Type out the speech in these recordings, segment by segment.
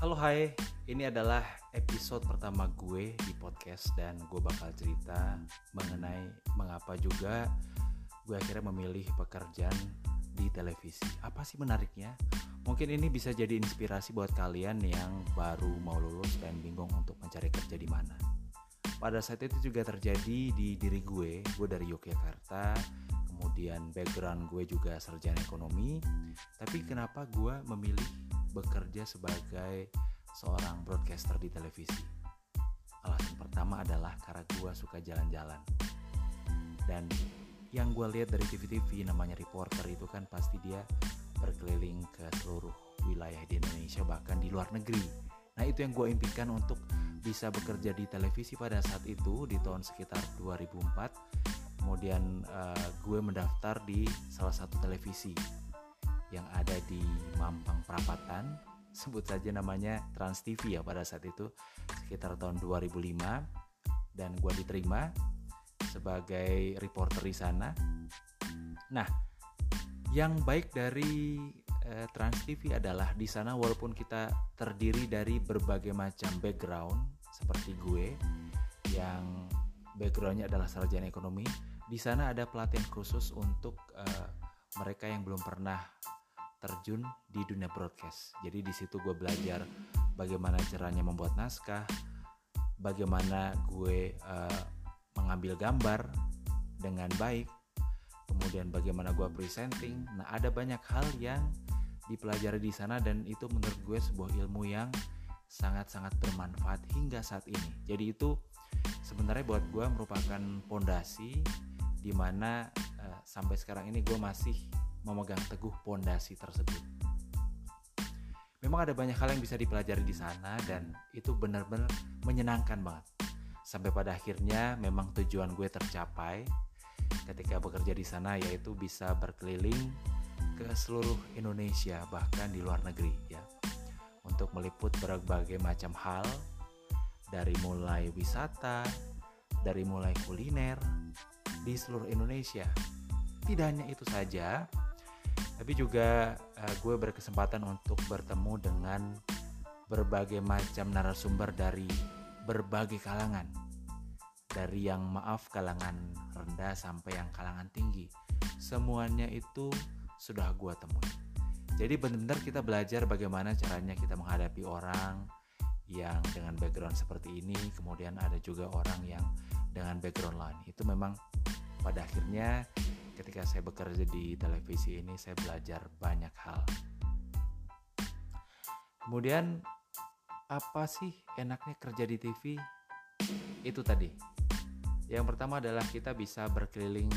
hai, ini adalah episode pertama gue di podcast dan gue bakal cerita mengenai mengapa juga gue akhirnya memilih pekerjaan di televisi. Apa sih menariknya? Mungkin ini bisa jadi inspirasi buat kalian yang baru mau lulus dan bingung untuk mencari kerja di mana. Pada saat itu juga terjadi di diri gue, gue dari Yogyakarta, kemudian background gue juga sarjana ekonomi, tapi kenapa gue memilih bekerja sebagai seorang broadcaster di televisi. Alasan pertama adalah karena gue suka jalan-jalan. Dan yang gue lihat dari TV-TV namanya reporter itu kan pasti dia berkeliling ke seluruh wilayah di Indonesia bahkan di luar negeri. Nah itu yang gue impikan untuk bisa bekerja di televisi pada saat itu di tahun sekitar 2004. Kemudian uh, gue mendaftar di salah satu televisi yang ada di Mampang Perapatan sebut saja namanya Trans TV ya pada saat itu sekitar tahun 2005 dan gue diterima sebagai reporter di sana. Nah, yang baik dari eh, Trans TV adalah di sana walaupun kita terdiri dari berbagai macam background seperti gue yang backgroundnya adalah sarjana ekonomi, di sana ada pelatihan khusus untuk eh, mereka yang belum pernah terjun di dunia broadcast. Jadi di situ gue belajar bagaimana caranya membuat naskah, bagaimana gue uh, mengambil gambar dengan baik, kemudian bagaimana gue presenting. Nah ada banyak hal yang dipelajari di sana dan itu menurut gue sebuah ilmu yang sangat-sangat bermanfaat hingga saat ini. Jadi itu sebenarnya buat gue merupakan pondasi di mana uh, sampai sekarang ini gue masih memegang teguh pondasi tersebut. Memang ada banyak hal yang bisa dipelajari di sana dan itu benar-benar menyenangkan banget. Sampai pada akhirnya memang tujuan gue tercapai ketika bekerja di sana yaitu bisa berkeliling ke seluruh Indonesia bahkan di luar negeri ya. Untuk meliput berbagai macam hal dari mulai wisata, dari mulai kuliner di seluruh Indonesia. Tidak hanya itu saja, tapi juga uh, gue berkesempatan untuk bertemu dengan berbagai macam narasumber dari berbagai kalangan. Dari yang maaf kalangan rendah sampai yang kalangan tinggi. Semuanya itu sudah gue temui. Jadi benar-benar kita belajar bagaimana caranya kita menghadapi orang yang dengan background seperti ini. Kemudian ada juga orang yang dengan background lain. Itu memang pada akhirnya ketika saya bekerja di televisi ini saya belajar banyak hal. Kemudian apa sih enaknya kerja di TV? Itu tadi. Yang pertama adalah kita bisa berkeliling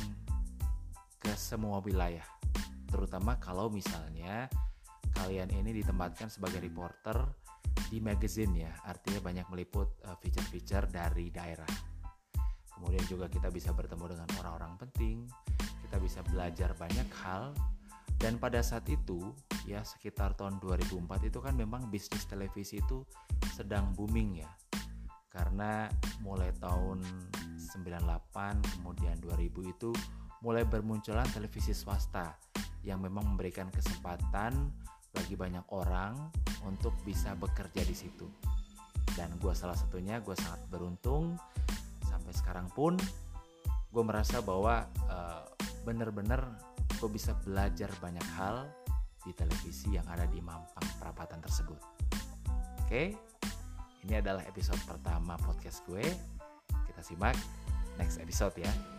ke semua wilayah. Terutama kalau misalnya kalian ini ditempatkan sebagai reporter di magazine ya, artinya banyak meliput eh, feature-feature dari daerah. Kemudian juga kita bisa bertemu dengan orang-orang penting, kita bisa belajar banyak hal. Dan pada saat itu ya sekitar tahun 2004 itu kan memang bisnis televisi itu sedang booming ya. Karena mulai tahun 98 kemudian 2000 itu mulai bermunculan televisi swasta yang memang memberikan kesempatan bagi banyak orang untuk bisa bekerja di situ. Dan gue salah satunya gue sangat beruntung. Sampai sekarang pun gue merasa bahwa uh, bener-bener gue bisa belajar banyak hal di televisi yang ada di Mampang Perapatan tersebut. Oke, ini adalah episode pertama podcast gue. Kita simak next episode ya.